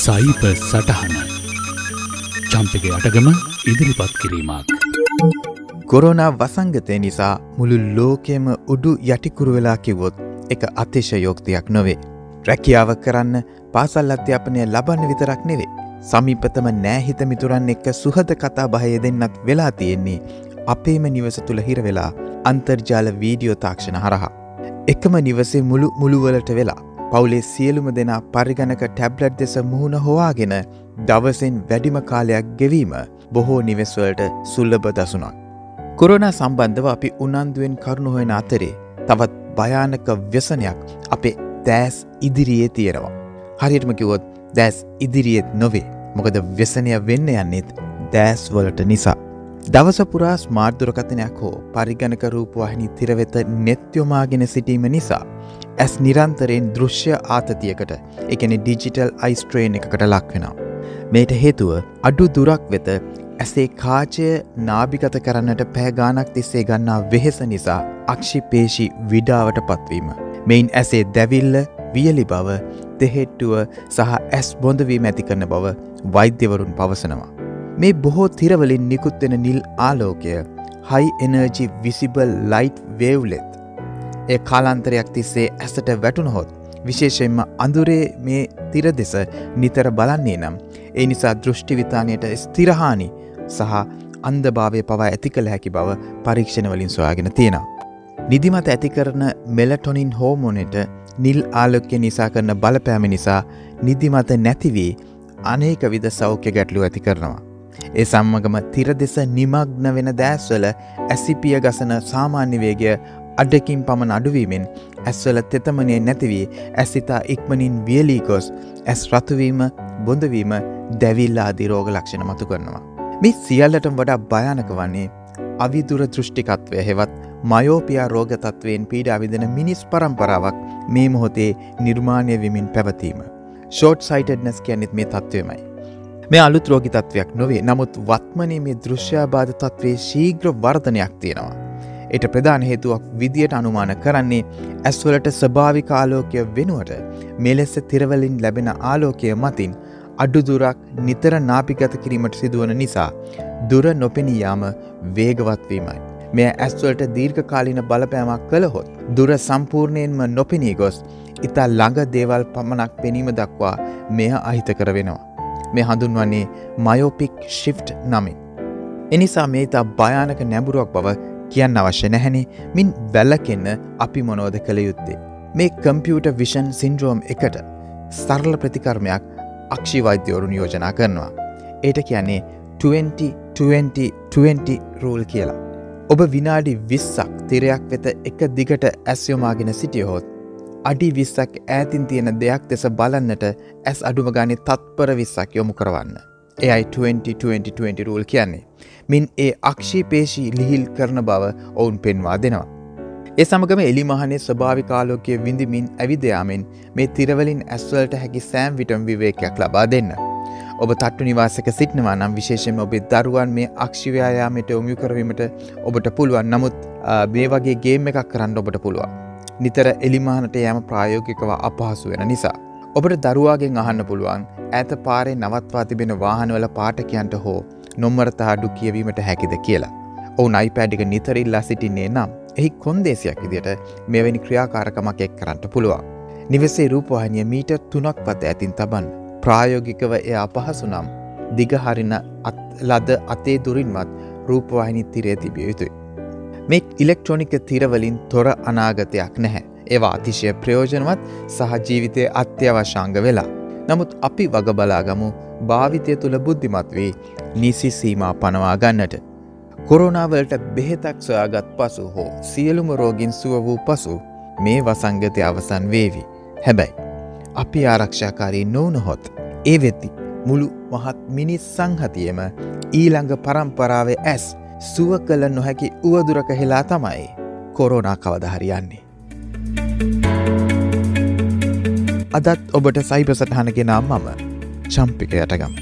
සයිප සටහන චම්පක අටගම ඉදිරිපත් කිරීමක්. කොරෝනා වසංගතය නිසා මුළු ලෝකෙම උඩු යටිකුරු වෙලා කිවොත් එක අතිශයෝක්තියක් නොවේ. රැකියාව කරන්න පාසල් අධ්‍යාපනය ලබන්න විතරක් නෙවේ. සමීපතම නෑහිත මිතුරන් එක්ක සුහද කතා බහය දෙන්නත් වෙලා තියෙන්නේ අපේම නිවස තුළ හිර වෙලා අන්තර්ජාල වීඩියෝ තාක්ෂණ හරහා. එකම නිවසේ මුළු මුළුවලට වෙලා පවුලේ සියලුම දෙනා පරිගණක ටැබ්ලට් දෙස මුහුණ හොවාගෙන දවසෙන් වැඩිම කාලයක් ගෙවීම බොහෝ නිවෙස්වලට සුල්ලබ දසුනක්. කොරෝනා සම්බන්ධව අපි උනන්දුවෙන් කරුණු හොෙන අතරේ තවත් භයානක ව්‍යසනයක් අපේ දෑස් ඉදිරියේ තියෙනවා. හරියටම කිවොත් දැස් ඉදිරියේත් නොවේ මොකද ව්‍යසනය වෙන්න යන්නෙත් දෑස්වලට නිසා. දවසපුරා ස්මාර්දුරකතනයක් හෝ පරිගණක රූපවාහිනි තිරවෙත නෙත්යොමාගෙන සිටීම නිසා ඇස් නිරන්තරයෙන් දෘශ්‍ය ආතතියකට එකන ඩිජිටල් අයිස්ට්‍රේන් එකකට ලක්වෙනවා. මේට හේතුව අඩු දුරක් වෙත ඇසේ කාචය නාභිගත කරන්නට පෑගානක් තිස්සේ ගන්නා වෙහෙස නිසා අක්ෂිපේශි විඩාවට පත්වීම. මෙයින් ඇසේ දැවිල්ල වියලි බව දෙහෙට්ටුව සහ ඇස් බොඳවීම ඇති කරන බව වෛද්‍යවරුන් පවසනවා. මේ බොහෝ තිරවලින් නිකුත්වෙන නිල් ආලෝකය high energy visible light wavelength ඒ කාලාන්තරයක් තිස්සේ ඇසට වැටුණහොත් විශේෂයෙන්ම අඳුරේ මේ තිර දෙස නිතර බලන්නේ නම් ඒ නිසා දෘෂ්ටිවිතානයට ස්තිරහානි සහ අන්දභාවය පවා ඇති කළ හැකි බව පරීක්ෂණවලින් සොයාගෙන තියෙනවා. නිදිමත ඇතිකරන මෙලටොනින් හෝමෝනෙට නිල් ආලොක්‍ය නිසා කරන බලපෑම නිසා නිදිමත නැතිවී අනේක විද සෞඛ්‍ය ගැටලු ඇති කරනවා. ඒ සම්මගම තිර දෙස නිමග්න වෙන දෑස්වල ඇසිපිය ගසන සාමාන්‍යවේගය අඩකින් පමණ අඩුවීමෙන් ඇස්වල තෙතමනය නැතිවී ඇස්සිතා ඉක්මනින් වියලී ගොස් ඇස් රතුවීම බොඳවීම දැවිල්ලාදී රෝග ලක්ෂණ මතු කරනවා. මේ සියල්ලටම වඩා භයානක වන්නේ අවිදුර දෘෂ්ටිකත්වය හෙවත් මයෝපියා රෝගතත්වයෙන් පීඩාවිදන මිනිස් පරම්පරාවක් මේ මොහොතේ නිර්මාණය විමින් පැවතීම. ෂෝට් සයිටඩ්නස් කියන්නෙත් මේ තත්ත්වයමයි. මේ අලුත් රෝගි තත්වයක් නොවේ නමුත් වත්මනේ මේ දෘශ්‍යාබාධ තත්වේ ශීග්‍ර වර්ධනයක් තියෙනවා. එට ප්‍රධාන හේතුවක් විදියට අනුමාන කරන්නේ ඇස්වලට ස්භාවික ආලෝකය වෙනුවට මෙලෙස තිරවලින් ලැබෙන ආලෝකය මතින් අඩුදුරක් නිතර නාපිගත කිරීමට සිදුවන නිසා දුර නොපෙනීයාම වේගවත්වීමයි. මෙය ඇස්වලට දීර්ඝ කාලින බලපෑමක් කළහොත් දුර සම්පූර්ණයෙන්ම නොපෙනී ගොස් ඉතා ළඟ දේවල් පමණක් පෙනීම දක්වා මෙය අහිත කර වෙනවා. මේ හඳුන්වන්නේ මයෝපික් ශිෆ්ට් නමින්. එනිසා මේ ඉතා භයානක නැඹුරුවක් බව කියන්න අවශ්‍ය නැහැනේ මින් වැල්ලකෙන්න අපි මොනෝද කළ යුත්තේ. මේ කම්පියුට විෂන් සින්ද්‍රෝම් එකට සරල ප්‍රතිකර්මයක් අක්ෂි වෛද්‍යවරුන් යෝජනා කරනවා. ඒට කියන්නේ 2020 රූල් කියලා. ඔබ විනාඩි විස්සක් තිරයක් වෙත එක දිගට ඇස්යොමාගෙන සිටියහොත්. අඩි විස්සක් ඈතින් තියෙන දෙයක් දෙස බලන්නට ඇස් අඩුම ගානේ තත්පර විස්සක් යොමු කරවන්න. එයයි 2020 රූල් කියන්නේ. මින් ඒ අක්ෂී පේශී ලිහිල් කරන බව ඔවුන් පෙන්වා දෙනවා. ඒ සමගම එලි මහනේ ස්භාවිකාලෝකය විඳමින් ඇවිදයාමෙන් මේ තිරවලින් ඇස්වලට හැකි සෑම් විටම් විවේකයක් ලබා දෙන්න. ඔබ තට්ටු නිවාසක සිටනවා නම් විශේෂෙන් ඔබේ දරුවන් මේ අක්ෂිව්‍යයාමයට ඔමියු කරවීමට ඔබට පුළුවන් නමුත් මේ වගේ ගේම් එකක් කරන්න ඔබට පුළුවන්. නිතර එලිමානට යෑම ප්‍රායෝගිකව අපහසු වෙන නිසා. ඔබට දරුවාගෙන් අහන්න පුළුවන් ඇත පාරේ නවත්වා තිබෙන වාහනවල පාටකයන්ට හෝ නොම්මරතහඩු කියවීමට හැකිද කියලා. ඔවුන් අයිපෑඩික නිතරිල්ලා සිටින්නේ නම් එහි කොන්දේසියක් ඉදිට මෙවැනි ක්‍රියාකාරකමක් එක් කරන්නට පුළුවන්. නිවසේ රූපවාහිනිය මීට තුනක් පත ඇතින් තබන් ප්‍රායෝගිකව එය අපහසු නම් දිගහරින ලද අතේ දුරින්වත් රූපවාහිනි තිරේ තිබිය යුතුයි. මේ ඉලෙක්ට්‍රොනික තිරවලින් තොර අනාගතයක් නැහැ. ඒවා අතිශය ප්‍රයෝජනවත් සහ ජීවිතය අත්‍යවශ්‍යංග වෙලා. නමුත් අපි වග බලාගමු භාවිතය තුළ බුද්ධිමත් වී නිසි සීමා පනවා ගන්නට. කොරෝනාවලට බෙහෙතක් සොයාගත් පසු හෝ සියලුම රෝගින් සුව වූ පසු මේ වසංගතය අවසන් වේවි. හැබැයි. අපි ආරක්ෂාකාරී නොවනහොත්. ඒ වෙද්දි මුළු මහත් මිනිස් සංහතියම ඊළඟ පරම්පරාවේ ඇස් සුව කළ නොහැකි උවදුරක හෙලා තමයි කොරෝනා කවදහරියන්නේ. අදත් ඔබට සයිප සටහනගෙනම් මම චම්පික යටගම.